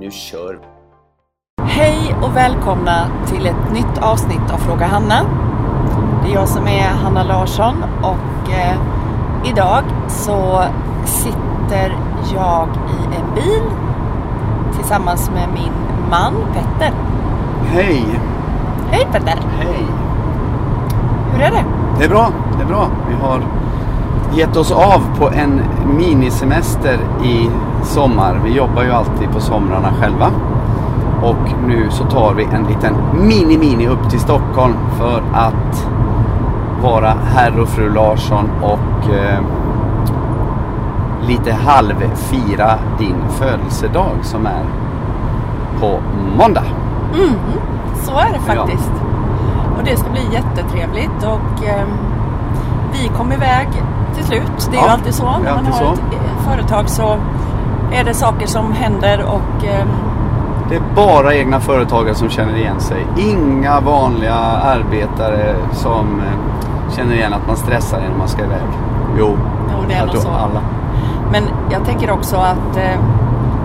Nu kör vi! Hej och välkomna till ett nytt avsnitt av Fråga Hanna. Det är jag som är Hanna Larsson och eh, idag så sitter jag i en bil tillsammans med min man Petter. Hej! Hej Petter! Hej! Hur är det? Det är bra, det är bra. Vi har gett oss av på en minisemester i sommar. Vi jobbar ju alltid på somrarna själva. Och nu så tar vi en liten mini-mini upp till Stockholm för att vara herr och fru Larsson och eh, lite halvfira din födelsedag som är på måndag. Mm, så är det faktiskt. Och det ska bli jättetrevligt och eh, vi kom iväg till slut. Det är Ja, ju alltid så. När man har så. ett eh, företag så är det saker som händer och eh, Det är bara egna företagare som känner igen sig. Inga vanliga arbetare som eh, känner igen att man stressar innan man ska iväg. Jo, Jo, det är nog så. alla. Men jag tänker också att eh,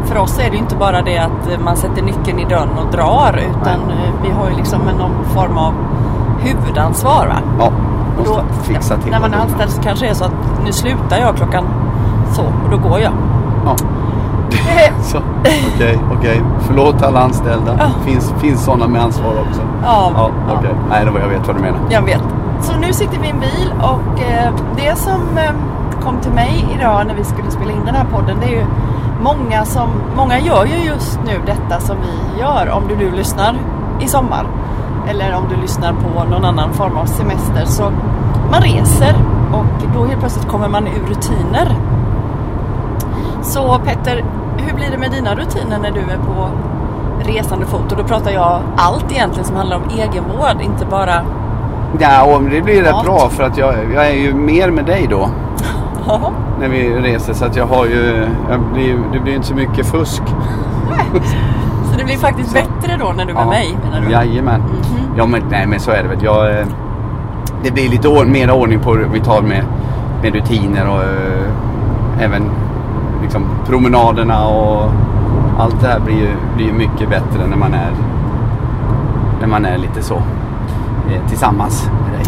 för oss är det ju inte bara det att man sätter nyckeln i dörren och drar utan eh, vi har ju liksom en någon form av huvudansvar. Va? Ja, måste då, fixa till när man är anställd så kanske det är så att nu slutar jag klockan så och då går jag. Ja. Så, Okej, okej. Förlåt alla anställda. Ja. Finns, finns sådana med ansvar också. Ja, Ja, ja. okej. Nej, det var jag vet vad du menar. Jag vet. Så nu sitter vi i en bil och eh, det som eh, kom till mig idag när vi skulle spela in den här podden det är ju många som, många gör ju just nu detta som vi gör om du nu lyssnar i sommar eller om du lyssnar på någon annan form av semester så man reser och då helt plötsligt kommer man ur rutiner. Så Petter, hur blir det med dina rutiner när du är på resande fot? Och då pratar jag allt egentligen som handlar om egenvård, inte bara Ja, och det blir rätt bra för att jag, jag är ju mer med dig då. När vi reser så att jag har ju, jag blir, det blir inte så mycket fusk. Så det blir faktiskt Så. bättre då när du är med mig menar du? Jajamän. Mhm. Ja men nej men så är det väl. Jag, eh, det blir lite or- mer ordning på det vi tar med, med rutiner och eh, även liksom promenaderna och allt det här blir ju, blir ju mycket bättre när man är när man är lite så eh, tillsammans med dig.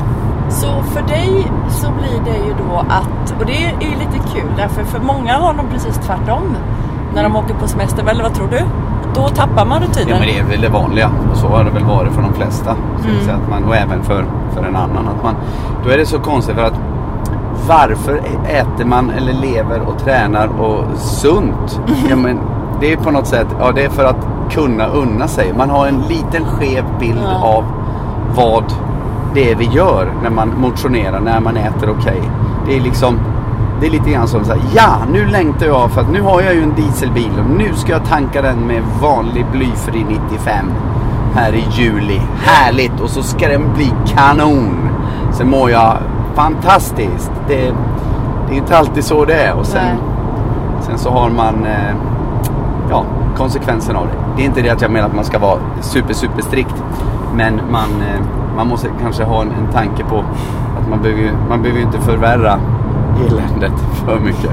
Så för dig så blir det ju då att, och det är ju lite kul därför för många har nog precis tvärtom. När de åker på semester, eller vad tror du? Då tappar man rutiner. Ja men det är väl det vanliga och så har det väl varit för de flesta. Så Mm. att att man, och även för, för en annan. Att man, då är det så konstigt för att varför äter man eller lever och tränar och sunt? Ja, men det är på något sätt, ja det är för att kunna unna sig. Man har en liten skev bild Ja. av vad det är vi gör när man motionerar, när man äter okej. Det är liksom det är lite grann som så här, ja nu längtar jag för att nu har jag ju en dieselbil och nu ska jag tanka den med vanlig blyfri 95 här i juli. Härligt! Och så ska den bli kanon. Sen mår jag fantastiskt. Det, det är inte alltid så det är. Och sen, Nej. sen så har man eh, ja, konsekvensen av det. Det är inte det att jag menar att man ska vara super, super strikt. Men man, eh, man måste kanske ha en, en tanke på att man behöver, man behöver inte förvärra eländet för mycket.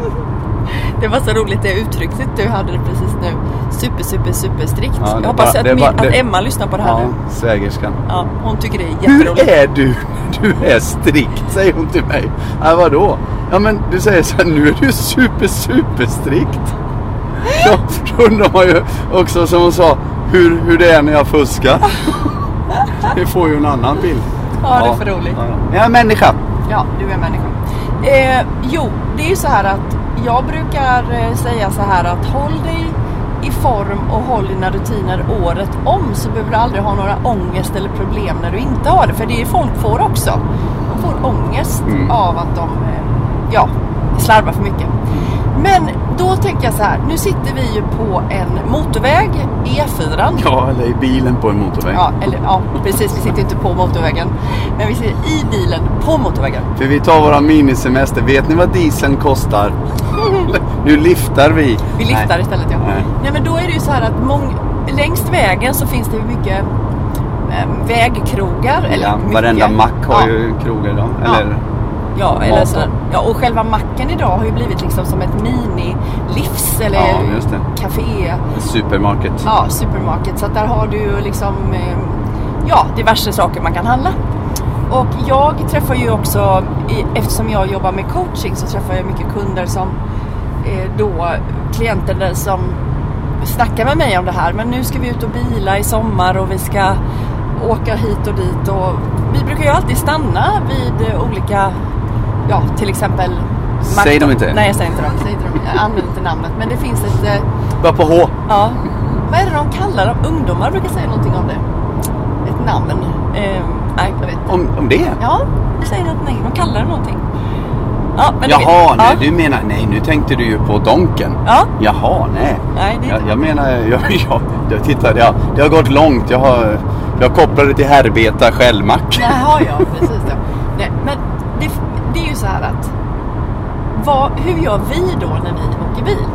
Det var så roligt det uttrycket du hade precis nu. Super, super, super strikt. Ja, det jag hoppas bara- att, det min, bara- att det- Emma lyssnar på det här Ja, nu. svägerskan. Ja, hon tycker det är Hur jätteroligt. är du du är strikt? Säger hon till mig. Ja, vadå? Ja men du säger så här, nu är du super, super strikt. Ja, då undrar man ju också som hon sa, hur, hur det är när jag fuskar. Det får ju en annan bild. Ja, det är för roligt. Ja. Jag är människa. Ja, du är människa. Eh, jo, det är ju så här att jag brukar eh, säga så här att håll dig i form och håll dina rutiner året om så behöver du aldrig ha några ångest eller problem när du inte har det. För det är folk får också. De får ångest Mm. av att de eh, ja, slarva för mycket. Men då tänker jag så här, nu sitter vi ju på en motorväg, E4. Ja, eller i bilen på en motorväg. Ja, eller, ja precis, vi sitter inte på motorvägen. Men vi sitter i bilen på motorvägen. För vi tar våra minisemester. Vet ni vad dieseln kostar? nu liftar vi. Vi liftar Nej. istället ja. Nej. Nej men då är det ju så här att mång, längst vägen så finns det ju mycket eh, vägkrogar. Eller Ja, mycket. varenda mack har ja. ju krogar idag. Ja. Eller, Ja, eller mat så, ja, och själva macken idag har ju blivit liksom som ett mini-livs eller Ja, café. supermarket. Ja, supermarket. Så att där har du ju liksom eh, ja, diverse saker man kan handla. Och jag träffar ju också, eftersom jag jobbar med coaching så träffar jag mycket kunder som då klienter som snackar med mig om det här. Men nu ska vi ut och bila i sommar och vi ska åka hit och dit och vi brukar ju alltid stanna vid eh, olika, ja till exempel Säg dem inte. Nej jag säger inte dem. Säger inte dem. Jag använder inte namnet. Men det finns ett eh, Bara på H. Ja. Vad är det de kallar dem? Ungdomar brukar säga någonting om det. Ett namn. Eh, nej, jag vet inte. Om, om det? Ja, de säger att nej, de kallar det någonting. Ja, men. Jaha, nej, ja. du menar, nej nu tänkte du ju på Donken. Ja. Jaha, nej. Nej, det Jag, jag menar, jag, jag, jag tittar, det har, det har gått långt. Jag har, jag kopplar det till Herbeta Skällmack. Jaha, ja, precis. Ja. Nej, men det, det är ju så här att vad, hur gör vi då när vi åker bil?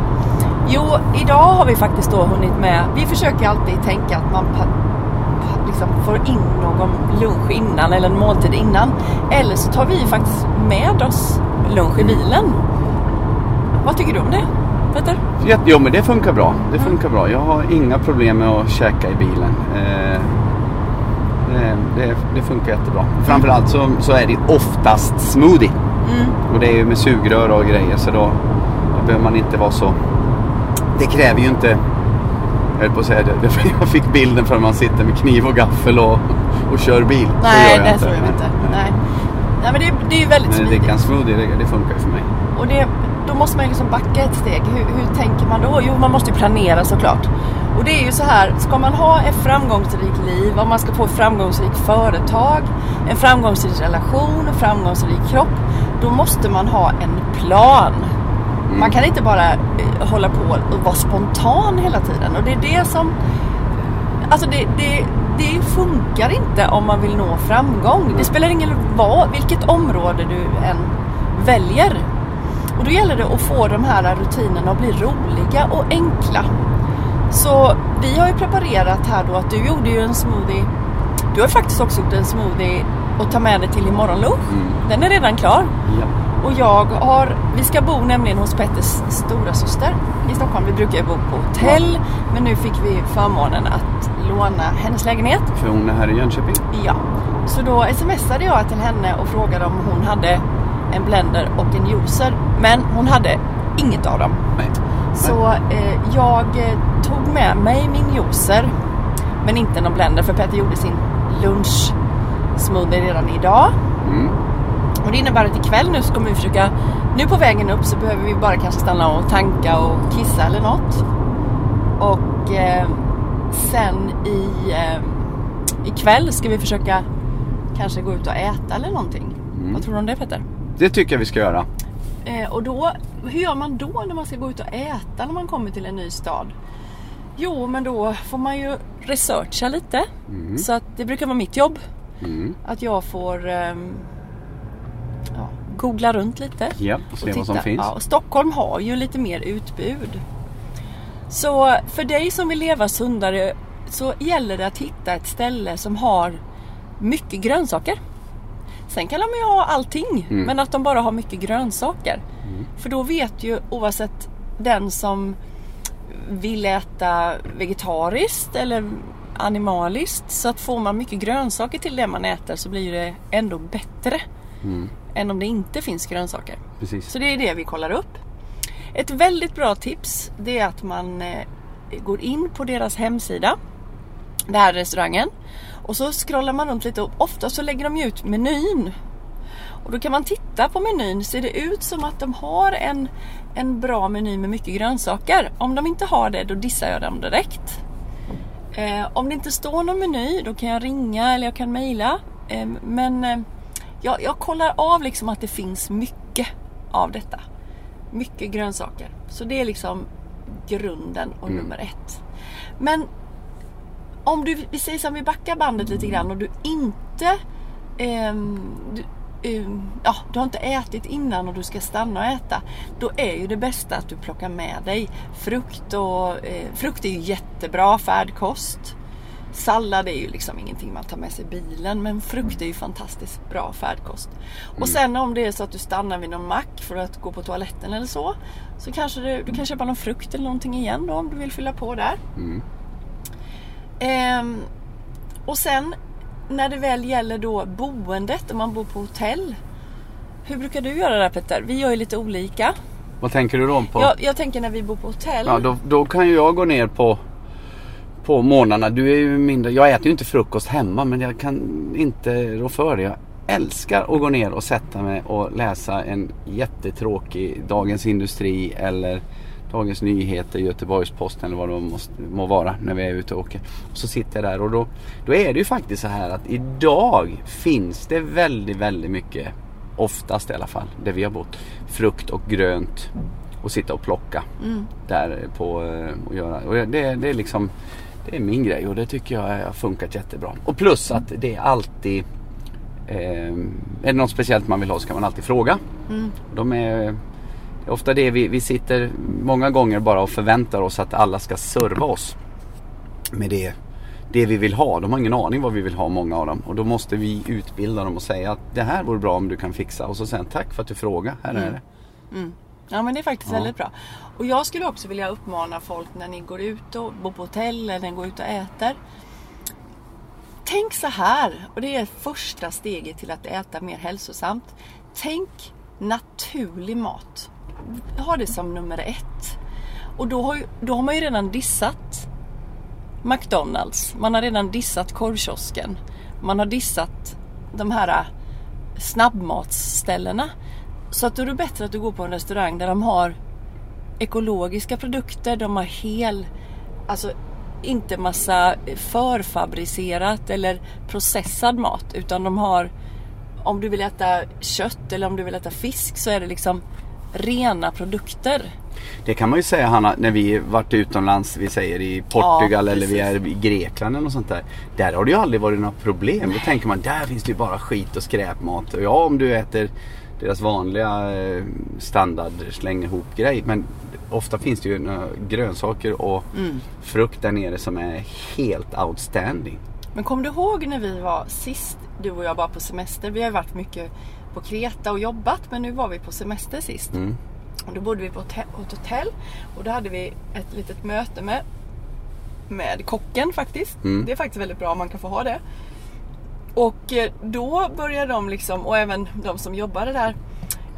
Jo, idag har vi faktiskt då hunnit med. Vi försöker alltid tänka att man liksom får in någon lunch innan eller en måltid innan. Eller så tar vi faktiskt med oss lunch i bilen. Vad tycker du om det? Peter? Jo, men det funkar bra. Det funkar bra. Jag har inga problem med att käka i bilen. Eh, det, det, det funkar jättebra. Framförallt så, så är det oftast smoothie. Mm. Och det är ju med sugrör och grejer så då, då behöver man inte vara så... Det kräver ju inte... Jag höll på att säga det. Jag fick bilden för att man sitter med kniv och gaffel och, och kör bil. Nej, det tror jag inte. Nej. Nej, men det, det är ju väldigt Men smidigt. dricka en smoothie, det, det funkar ju för mig. Och det, då måste man ju liksom backa ett steg. Hur, hur tänker man då? Jo, man måste ju planera såklart. Och det är ju så här, ska man ha ett framgångsrikt liv, om man ska få ett framgångsrikt företag, en framgångsrik relation, en framgångsrik kropp, då måste man ha en plan. Man kan inte bara eh, hålla på och vara spontan hela tiden. Och det är det som... Alltså det, det, det funkar inte om man vill nå framgång. Det spelar ingen roll vilket område du än väljer. Och då gäller det att få de här rutinerna att bli roliga och enkla. Så vi har ju preparerat här då att du gjorde ju en smoothie. Du har faktiskt också gjort en smoothie och ta med dig till imorgonlunch. Mm. Den är redan klar. Ja. Och jag har, vi ska bo nämligen hos Petters stora syster i Stockholm. Vi brukar ju bo på hotell. Men nu fick vi förmånen att låna hennes lägenhet. För hon är här i Jönköping. Ja. Så då smsade jag till henne och frågade om hon hade en blender och en juicer. Men hon hade inget av dem. Nej. Så eh, jag eh, tog med mig min juicer. Men inte någon blender för Petter gjorde sin lunch smoothie redan idag. Mm. Och det innebär att ikväll nu så kommer vi försöka, nu på vägen upp så behöver vi bara kanske stanna och tanka och kissa eller något. Och eh, sen i eh, ikväll ska vi försöka kanske gå ut och äta eller någonting. Mm. Vad tror du om det Petter? Det tycker jag vi ska göra. Eh, och då, hur gör man då när man ska gå ut och äta när man kommer till en ny stad? Jo, men då får man ju researcha lite. Så att det brukar vara mitt jobb. Mm. Att jag får ehm, ja, googla runt lite. Ja, och se vad som finns. Ja, och Stockholm har ju lite mer utbud. Så för dig som vill leva sundare så gäller det att hitta ett ställe som har mycket grönsaker. Sen kan de ju ha allting, Mm. men att de bara har mycket grönsaker. För då vet ju oavsett den som vill äta vegetariskt eller animaliskt så att får man mycket grönsaker till det man äter så blir det ändå bättre Mm. än om det inte finns grönsaker. Precis. Så det är det vi kollar upp. Ett väldigt bra tips det är att man eh, går in på deras hemsida. Den här restaurangen. Och så scrollar man runt lite och ofta så lägger de ut menyn. Och då kan man titta på menyn. Ser det ut som att de har en, en bra meny med mycket grönsaker? Om de inte har det då dissar jag dem direkt. Eh, om det inte står någon meny då kan jag ringa eller jag kan mejla. Eh, men eh, jag, jag kollar av liksom att det finns mycket av detta. Mycket grönsaker. Så det är liksom grunden och Mm. nummer ett. Men om du, vi säger som vi backar bandet lite grann och du inte ehm, du, ehm, ja, du har inte ätit innan och du ska stanna och äta. Då är ju det bästa att du plockar med dig frukt och eh, frukt är ju jättebra färdkost. Sallad är ju liksom ingenting man tar med sig i bilen men frukt är ju fantastiskt bra färdkost. Och sen om det är så att du stannar vid någon mack för att gå på toaletten eller så. Så kanske du, du kan köpa någon frukt eller någonting igen då om du vill fylla på där. Mm. Ehm, och sen när det väl gäller då boendet, om man bor på hotell. Hur brukar du göra där Petter? Vi gör ju lite olika. Vad tänker du då på? Jag, jag tänker när vi bor på hotell. Ja, då, då kan ju jag gå ner på, på morgnarna. Du är ju mindre, jag äter ju inte frukost hemma men jag kan inte rå för det. Jag älskar att gå ner och sätta mig och läsa en jättetråkig Dagens Industri eller Dagens Nyheter, Göteborgs-Posten eller vad det måste, må vara när vi är ute och åker. Och så sitter jag där och då, då är det ju faktiskt så här att idag finns det väldigt, väldigt mycket, oftast i alla fall, där vi har bott, frukt och grönt och sitta och plocka Mm. där på eh, och göra. Och det, det är liksom det är min grej och det tycker jag har funkat jättebra. Och plus att det är alltid eh, är det något speciellt man vill ha så kan man alltid fråga. Mm. De är, det är ofta det vi, vi sitter många gånger bara och förväntar oss att alla ska serva oss med det, det vi vill ha. De har ingen aning vad vi vill ha många av dem och då måste vi utbilda dem och säga att det här vore bra om du kan fixa och så säga tack för att du frågar. Här är det. Ja men det är faktiskt Ja. väldigt bra. Och jag skulle också vilja uppmana folk när ni går ut och bor på hotell eller går ut och äter. Tänk så här, och det är första steget till att äta mer hälsosamt. Tänk naturlig mat. Ha det som nummer ett. Och då har, då har man ju redan dissat McDonalds. Man har redan dissat korvkiosken. Man har dissat de här äh, snabbmatsställena. Så att då är det bättre att du går på en restaurang där de har ekologiska produkter, de har hel, alltså inte massa förfabricerat eller processad mat utan de har om du vill äta kött eller om du vill äta fisk så är det liksom rena produkter. Det kan man ju säga Hanna, när vi varit utomlands, vi säger i Portugal Ja, eller vi är i Grekland eller något sånt där. Där har det ju aldrig varit några problem. Då tänker man, där finns det ju bara skit och skräpmat. Och ja, om du äter deras vanliga eh, standard släng ihop grej. Men ofta finns det ju grönsaker och Mm. frukt där nere som är helt outstanding. Men kom du ihåg när vi var sist, du och jag bara på semester? Vi har ju varit mycket på Kreta och jobbat men nu var vi på semester sist. Mm. Och då bodde vi på ett hotell och då hade vi ett litet möte med, med kocken faktiskt. Mm. Det är faktiskt väldigt bra om man kan få ha det. Och eh, då började de liksom, och även de som jobbade där.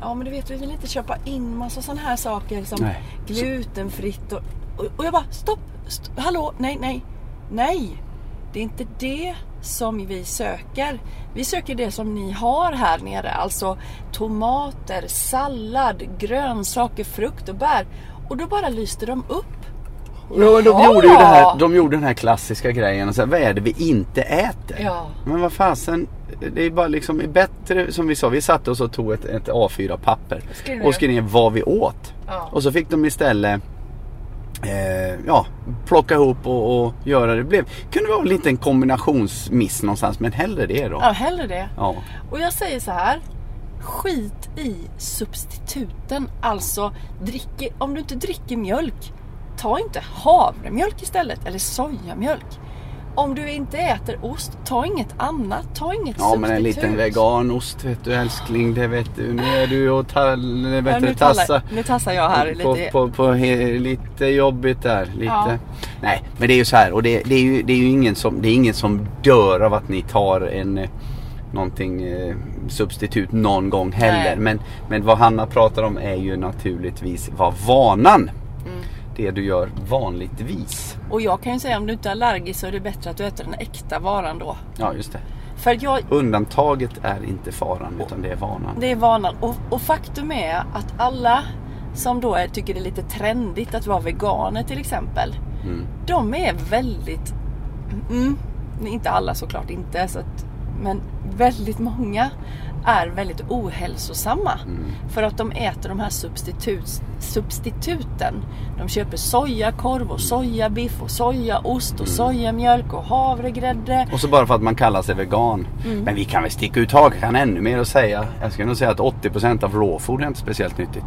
Ja men du vet vi vill inte köpa in massa sådana här saker som Nej. glutenfritt och, och, och jag bara stopp, st- hallå, nej, nej, nej. Det är inte det som vi söker. Vi söker det som ni har här nere. Alltså tomater, sallad, grönsaker, frukt och bär. Och då bara lyste de upp. Ja, de, gjorde ju det här, de gjorde den här klassiska grejen och så här, vad är det vi inte äter? Ja. Men vad fasen, det är bara liksom bättre som vi sa, vi satte oss och tog ett, ett A4-papper Skrev och skrev ner vad vi åt. Ja. Och så fick de istället eh, ja, plocka ihop och, och göra det. blev kunde vara en liten kombinationsmiss någonstans men hellre det då. Ja, hellre det. Ja. Och jag säger så här. Skit i substituten. Alltså, drick, om du inte dricker mjölk, ta inte havremjölk istället. Eller sojamjölk. Om du inte äter ost, ta inget annat. Ta inget Ja substitut. men en liten veganost vet du älskling, det vet du. Nu är du och tall, vet Ja, nu, tassar. tassar, nu tassar jag här på, lite. på, på he, lite jobbigt där. Lite. Ja. Nej, men det är ju så här och det, det, är ju, det är ju ingen som, det är ingen som dör av att ni tar en eh, någonting eh, substitut någon gång heller. Nej. Men, men vad Hanna pratar om är ju naturligtvis vad vanan. Det du gör vanligtvis. Och jag kan ju säga om du inte är allergisk så är det bättre att du äter den äkta varan då. Ja just det. För jag, Undantaget är inte faran utan det är vanan. Det är vanan. Och, och faktum är att alla som då är, tycker det är lite trendigt att vara veganer till exempel. Mm. De är väldigt, mm, inte alla såklart inte. Så att, Men väldigt många är väldigt ohälsosamma. Mm. För att de äter de här substitut, substituten. De köper sojakorv och sojabiff och sojaost och Mm. sojamjölk och havregrädde. Och så bara för att man kallar sig vegan. Mm. Men vi kan väl sticka ut hakan ännu mer och säga. Jag skulle nog säga att 80% av raw food är inte speciellt nyttigt.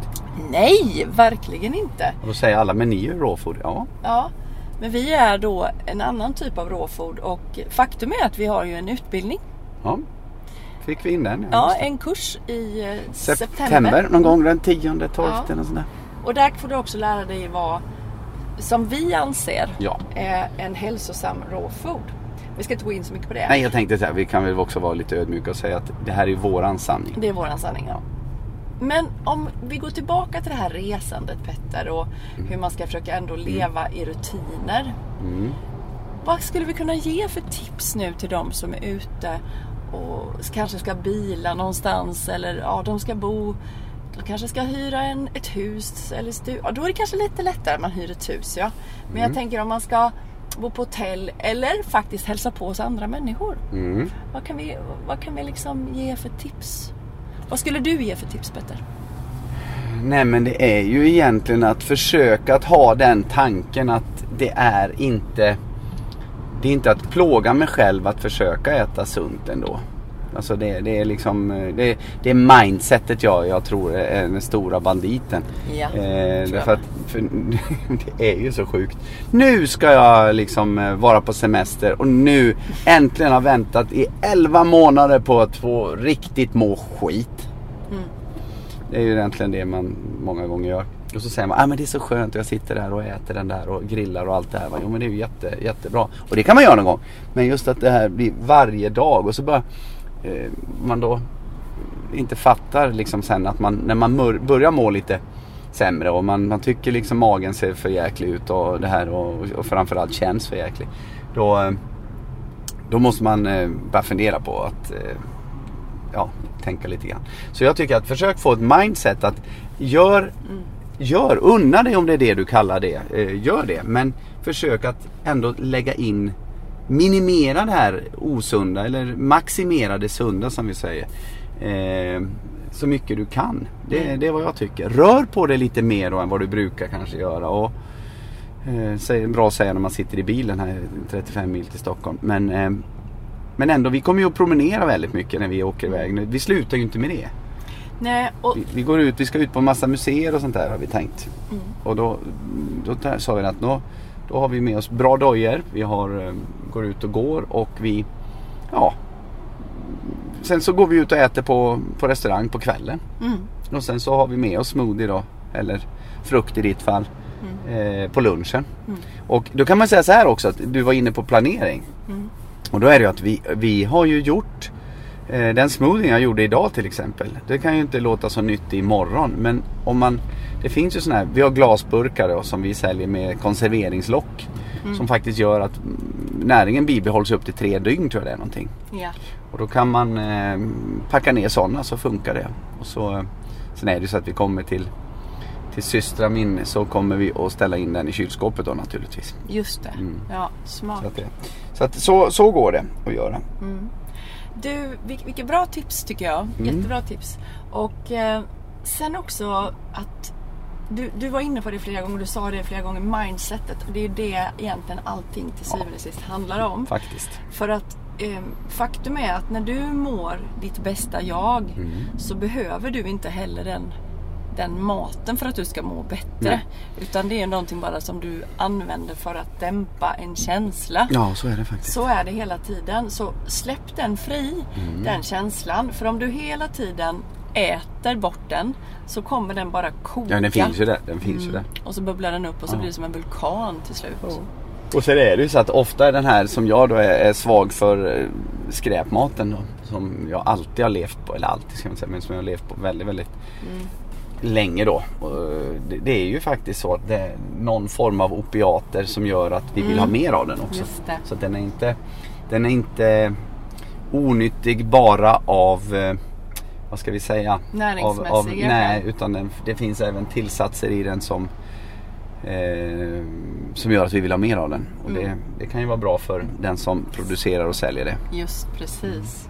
Nej, verkligen inte. Och då säger alla, men ni är raw food. Ja. Ja, men vi är då en annan typ av råfod och faktum är att vi har ju en utbildning. ja. Fick vi in den? Ja, en kurs i eh, september. September, någon gång den 10, 12 Ja. Och där får du också lära dig vad som vi anser Ja. är en hälsosam råfod. Vi ska inte gå in så mycket på det. Nej, jag tänkte så här, vi kan väl också vara lite ödmjuka och säga att det här är våran sanning. Det är våran sanning. Ja. Men om vi går tillbaka till det här resandet Petter och hur man ska försöka ändå leva i rutiner. Mm. Vad skulle vi kunna ge för tips nu till de som är ute och kanske ska bila någonstans eller ja, de ska bo de kanske ska hyra en, ett hus eller stu- ja, Då är det kanske lite lättare man hyr ett hus ja. Men jag tänker om man ska bo på hotell eller faktiskt hälsa på hos andra människor. Mm. Vad kan vi, vad kan vi liksom ge för tips? Vad skulle du ge för tips Petter? Nej men det är ju egentligen att försöka att ha den tanken att det är inte Det är inte att plåga mig själv att försöka äta sunt ändå. Alltså det, det är liksom det, det är mindsetet jag, jag tror är den stora banditen. Ja, eh, därför att för, det är ju så sjukt. Nu ska jag liksom eh, vara på semester och nu äntligen har väntat i 11 månader på att få riktigt må skit. Mm. Det är ju egentligen det man många gånger gör. Och så säger man, ah, men det är så skönt och jag sitter där och äter den där och grillar och allt det här. Jo men det är ju jätte, jättebra. Och det kan man göra någon gång. Men just att det här blir varje dag och så bara eh, man då inte fattar liksom sen att man när man mör, börjar må lite sämre och man, man tycker liksom magen ser för jäklig ut och det här och, och framförallt känns för jäklig. Då, eh, då måste man eh, börja fundera på att eh, ja, tänka lite grann. Så jag tycker att försök få ett mindset att gör, mm gör, unna dig om det är det du kallar det. Eh, gör det. Men försök att ändå lägga in, minimera det här osunda eller maximera det sunda som vi säger. Eh, så mycket du kan. Det, det är vad jag tycker. Rör på dig lite mer då än vad du brukar kanske göra. Och, eh, bra att säga när man sitter i bilen här 35 mil till Stockholm. Men, men ändå, vi kommer ju att promenera väldigt mycket när vi åker iväg. Vi slutar ju inte med det. Nej, och Vi, vi går ut, vi ska ut på massa museer och sånt där har vi tänkt. Mm. Och då, då sa vi att då, då har vi med oss bra dojor. Vi har, eh, går ut och går och vi, ja. Sen så går vi ut och äter på, på restaurang på kvällen. mm, Och sen så har vi med oss smoothie då. Eller frukt i ditt fall. Eh, på lunchen. Mm. Och då kan man säga så här också att du var inne på planering. Mm. Och då är det ju att vi, vi har ju gjort den smoothien jag gjorde idag till exempel. Det kan ju inte låta så nyttig imorgon. Men om man Det finns ju sådana här, vi har glasburkar då, som vi säljer med konserveringslock. Som faktiskt gör att mm, näringen bibehålls upp till tre dygn tror jag det är någonting. ja. Och då kan man eh, packa ner sådana så funkar det. Och så, eh, sen är det så att vi kommer till till systra min så kommer vi att ställa in den i kylskåpet då naturligtvis. Just det. Mm. Ja, smart. Så, att så, att, så, så går det att göra. Du, vil- vilket bra tips tycker jag. Mm. Jättebra tips. Och eh, sen också att du, du var inne på det flera gånger, du sa det flera gånger, mindsetet. Och det är det egentligen allting till syvende och sist handlar om. Faktiskt. För att eh, faktum är att när du mår ditt bästa jag Mm. så behöver du inte heller den, den maten för att du ska må bättre. Nej. Utan det är någonting bara som du använder för att dämpa en känsla. Ja, så är det faktiskt. Så är det hela tiden. Så släpp den fri, Mm. den känslan. För om du hela tiden äter bort den så kommer den bara koka. Ja, den finns ju där. Den finns ju där. Och så bubblar den upp och så Ja. blir det som en vulkan till slut. Och sen är det ju så att ofta är den här som jag då är, svag för eh, skräpmaten då, som jag alltid har levt på, eller alltid ska inte säga, men som jag har levt på väldigt, väldigt länge då. Eh, det, det är ju faktiskt så att det är någon form av opiater som gör att vi vill ha mer av den också. Det. Så den är inte, den är inte onyttig bara av eh, vad ska vi säga? Näringsmässiga Av, av, nej, utan den, det finns även tillsatser i den som eh, som gör att vi vill ha mer av den. Och det, Mm. det kan ju vara bra för den som producerar och säljer det. Just precis.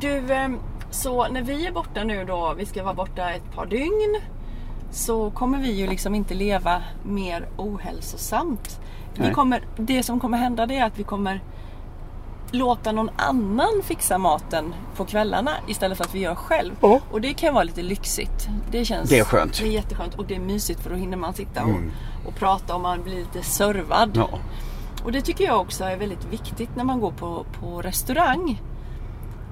Du, eh, så när vi är borta nu då, vi ska vara borta ett par dygn. Så kommer vi ju liksom inte leva mer ohälsosamt. Vi kommer, det som kommer hända det är att vi kommer låta någon annan fixa maten på kvällarna istället för att vi gör själv. Ja. Och det kan vara lite lyxigt. Det känns Det är skönt. Det är jätteskönt och det är mysigt för då hinner man sitta och, Mm. och prata och man blir lite servad. Ja. Och det tycker jag också är väldigt viktigt när man går på, på restaurang.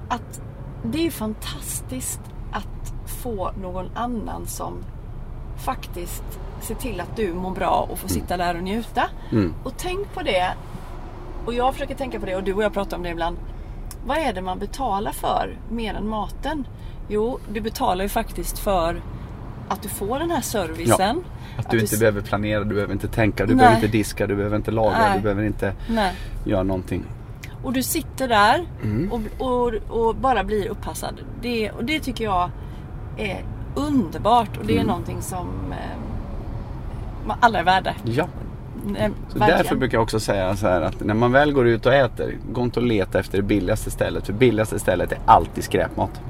Att det är ju fantastiskt att få någon annan som faktiskt ser till att du mår bra och får sitta där och njuta. Mm. Och tänk på det. Och jag försöker tänka på det och du och jag pratar om det ibland. Vad är det man betalar för mer än maten? Jo, du betalar ju faktiskt för att du får den här servicen. Att du inte s- behöver planera, du behöver inte tänka, du Nej. behöver inte diska, du behöver inte laga, Nej. du behöver inte Nej. göra någonting. Och du sitter där Mm. och, och, och bara blir uppassad. Det, och det tycker jag är underbart och det är Mm. någonting som eh, alla är värda. Ja. Eh, Så därför brukar jag också säga så här att när man väl går ut och äter, gå inte och leta efter det billigaste stället. För billigaste stället är alltid skräpmat.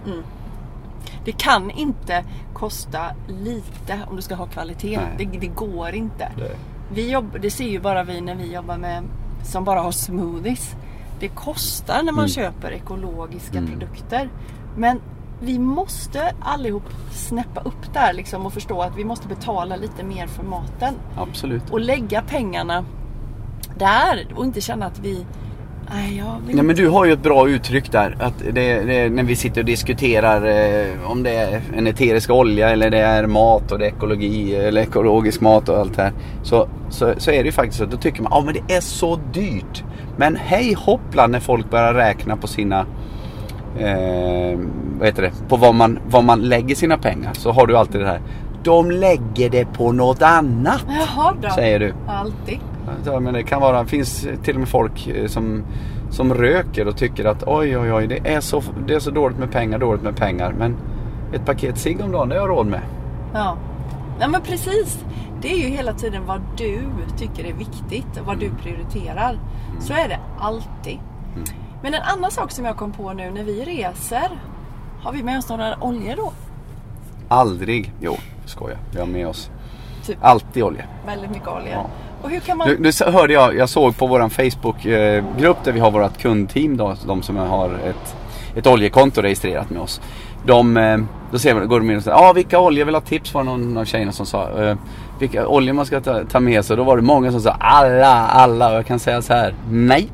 Det kan inte kosta lite om du ska ha kvalitet. Det, det går inte. Det- Vi jobb, det ser ju bara vi när vi jobbar med som bara har smoothies. Det kostar när man Mm. köper ekologiska Mm. produkter. Men vi måste allihop snäppa upp där liksom och förstå att vi måste betala lite mer för maten. Absolut. Och lägga pengarna där och inte känna att vi... Nej, Nej men du har ju ett bra uttryck där. Att det, det, när vi sitter och diskuterar eh, om det är en eterisk olja eller det är mat och det är ekologi eller ekologisk mat och allt det här. Så, så, så är det ju faktiskt så att då tycker man att men det är så dyrt. Men hej hoppla när folk börjar räkna på sina eh, vad heter det, på vad man, vad man lägger sina pengar. Så har du alltid det här. De lägger det på något annat. Jaha då. Säger du. Alltid. Ja, men det kan vara, finns till och med folk eh, som, som röker och tycker att oj oj oj det är, så, det är så dåligt med pengar, dåligt med pengar. Men ett paket cigg om dagen det har jag råd med. Ja. ja, men precis. Det är ju hela tiden vad du tycker är viktigt och vad du prioriterar. Så är det alltid. Men en annan sak som jag kom på nu när vi reser. Har vi med oss några oljor då? Aldrig, jo skojar, vi har med oss Typ alltid olja. väldigt mycket olja. Ja. Och hur kan man... Nu, nu hörde jag, jag såg på våran Facebookgrupp där vi har vårt kundteam då, de som har ett, ett oljekonto registrerat med oss. De, eh, då ser man, går de in och säger, ah, vilka oljor vill ha tips var det någon av tjejerna som sa. Eh, vilka oljor man ska ta, ta med sig. Då var det många som sa alla, alla. Och jag kan säga så här, nej.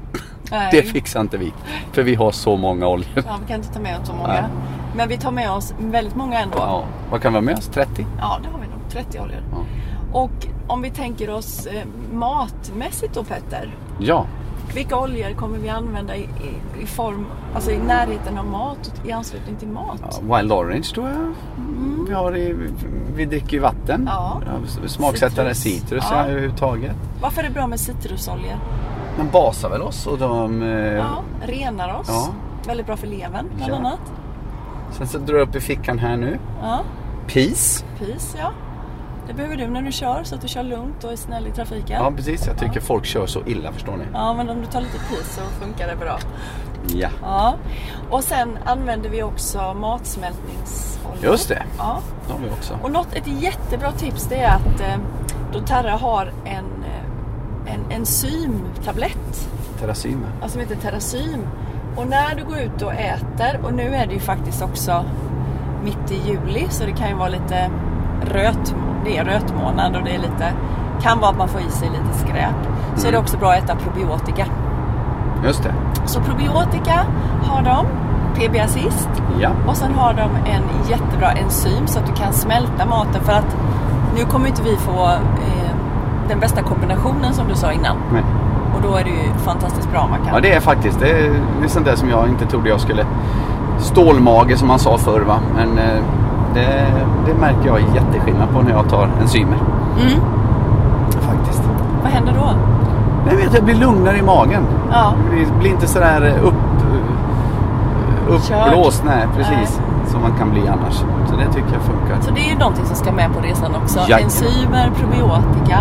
Nej. Det fixar inte vi. För vi har så många oljor. Ja, vi kan inte ta med oss så många. Nej. Men vi tar med oss väldigt många ändå. Ja, vad kan vi ha med oss? 30? Ja, det har vi nog. 30 oljor. Ja. Och om vi tänker oss eh, matmässigt då Petter. ja. Vilka oljor kommer vi använda i, i, form, alltså i närheten av mat, i anslutning till mat? Ja, Wild Orange tror jag. Vi, har i, vi dricker ju vatten. Ja. Smaksättare Citrus. citrus Ja. överhuvudtaget. Varför är det bra med citrusoljor? De basar väl oss och de... eh, Ja, renar oss. Ja. Väldigt bra för levern bland Ja. annat. Sen så drar jag upp i fickan här nu. Ja, Peace. pis ja. Det behöver du när du kör så att du kör lugnt och är snäll i trafiken. Ja precis, jag tycker Ja. folk kör så illa förstår ni. Ja, men om du tar lite pis så funkar det bra. Ja. Ja. Och sen använder vi också matsmältningsolja. Just det, Ja. det har vi också. Och något, ett jättebra tips det är att eh, doTERRA har en, eh, en enzymtablett Terrasyma. alltså som heter Terrasym. Och när du går ut och äter, och nu är det ju faktiskt också mitt i juli så det kan ju vara lite röt, det är rötmånad och det är lite, kan vara att man får i sig lite skräp. Så är det Mm. också bra att äta probiotika. Just det. Så probiotika har de, PB Assist. Ja. Och sen har de en jättebra enzym så att du kan smälta maten för att nu kommer inte vi få eh, den bästa kombinationen som du sa innan. Men, Och då är det ju fantastiskt bra man kan. ja det är faktiskt, det är, det är sånt där som jag inte trodde jag skulle... Stålmage som man sa förr va. Men eh, det, det märker jag jätteskillnad på när jag tar enzymer. Mm. Faktiskt. Vad händer då? Jag vet, jag blir lugnare i magen. Ja. Det blir inte sådär upp, uppblåst, nej precis. Som man kan bli annars. Så det tycker jag funkar. Så det är ju någonting som ska med på resan också. Jajamän. Enzymer, probiotika,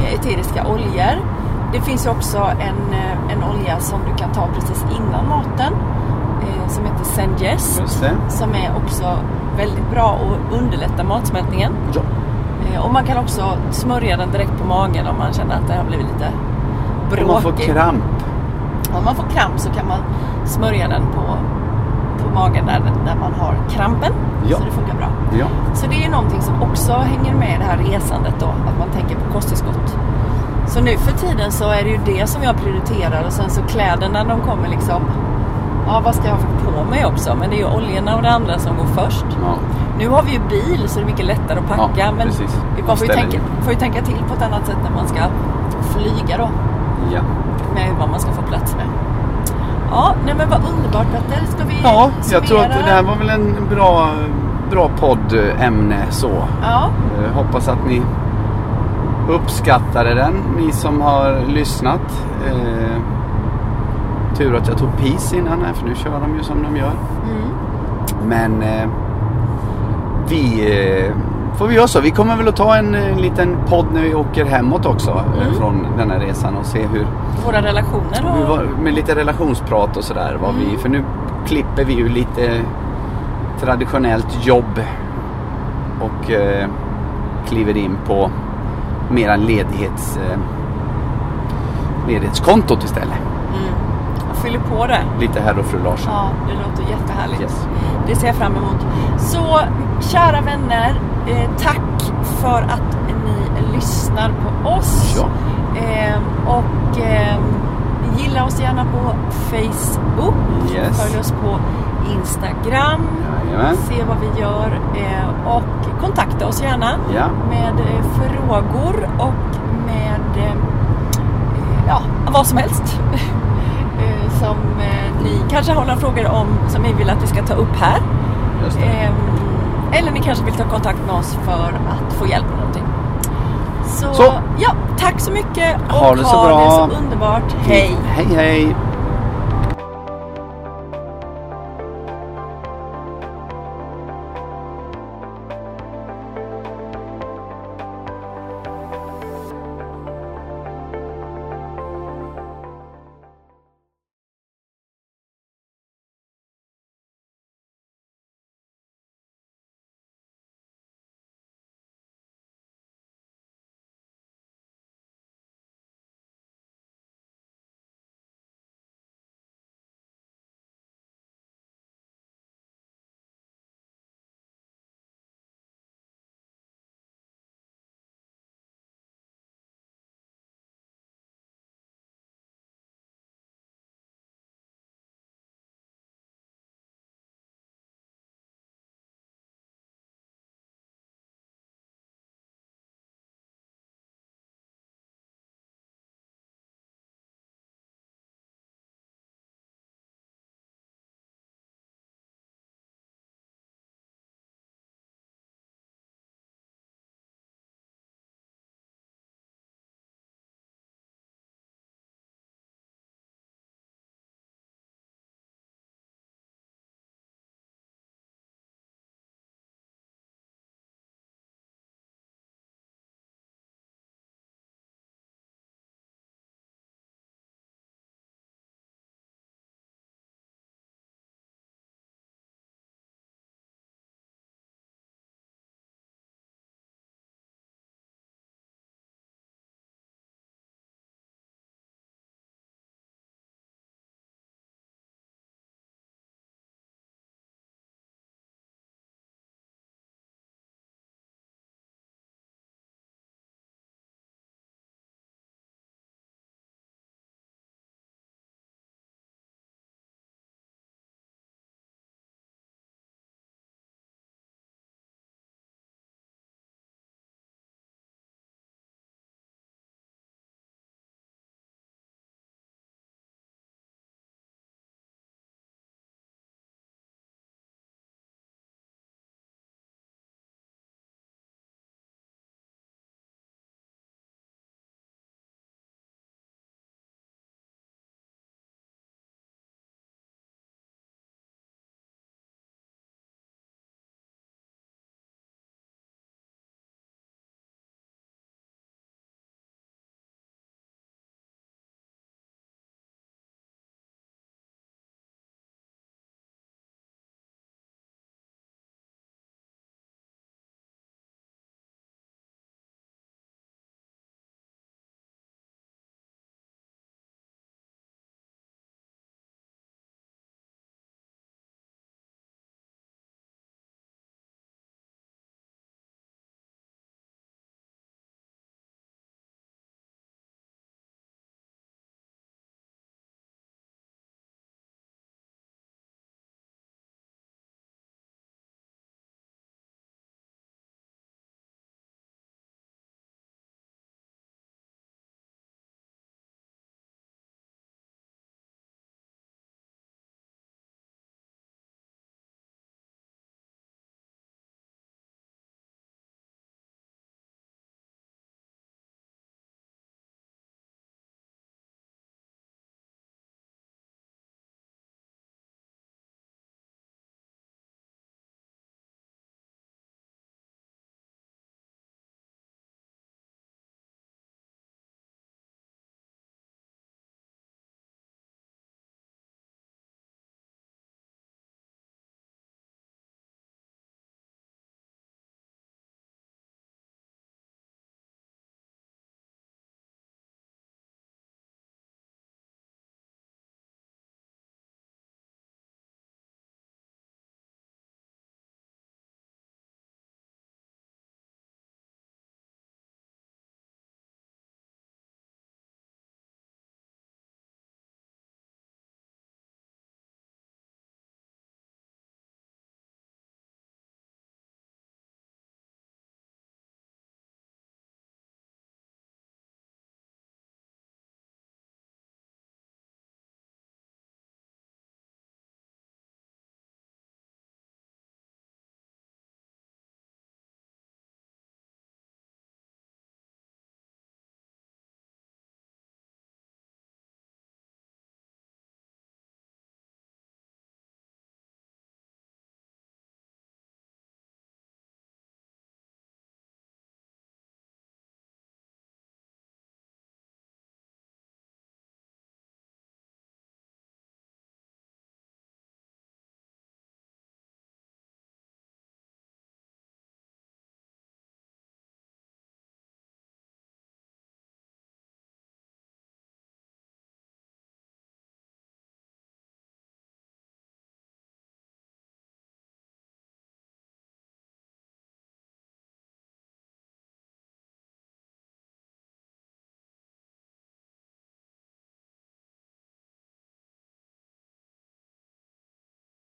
eh, eteriska oljor. Det finns ju också en, eh, en olja som du kan ta precis innan maten. Som heter det. Som är också väldigt bra och underlättar matsmältningen. Ja. Eh, och man kan också smörja den direkt på magen om man känner att det har blivit lite bråkigt. Om man får kramp. Om man får kramp så kan man smörja den på, på magen där, där man har krampen. Ja. Så det funkar bra. Ja. Så det är någonting som också hänger med i det här resandet då, att man tänker på kosttillskott. Så nu för tiden så är det ju det som jag prioriterar och sen så kläderna de kommer liksom, ja vad ska jag ha på mig också? Men det är ju oljorna och det andra som går först. ja. Nu har vi ju bil så det är mycket lättare att packa Ja, men precis. man får ju, tänka, får ju tänka till på ett annat sätt när man ska flyga då ja. med vad man ska få plats med. Ja, nej men vad underbart Petter. Ska vi Ja, jag tror att det här var väl en bra, bra poddämne så. Ja, Eh, hoppas att ni uppskattade den, ni som har lyssnat. Tur att jag tog PIS innan här, för nu kör de ju som de gör. mm. Men eh, vi eh, får vi göra så. Vi kommer väl att ta en eh, liten podd när vi åker hemåt också eh, Mm. från den här resan och se hur, våra relationer hur och... var- med lite relationsprat och sådär. vad Vi, Mm. för nu klipper vi ju lite traditionellt jobb och eh, kliver in på mera ledighets, eh, ledighetskontot istället. Fyller på det. Lite herr och fru Larsson. Ja, det låter jättehärligt. Yes. Det ser jag fram emot. Så kära vänner, eh, tack för att ni lyssnar på oss. Ja. Eh, och eh, gilla oss gärna på Facebook. Yes. Följ oss på Instagram. Jajamän. Se vad vi gör. Eh, och kontakta oss gärna Ja. med eh, frågor och med eh, ja, vad som helst. Eh, som eh, ni kanske har några frågor om som ni vill att vi ska ta upp här. Ehm, eller ni kanske vill ta kontakt med oss för att få hjälp med någonting. Så, Så. ja, tack så mycket och Ha det så ha bra. det så underbart. Hej! Hej hej!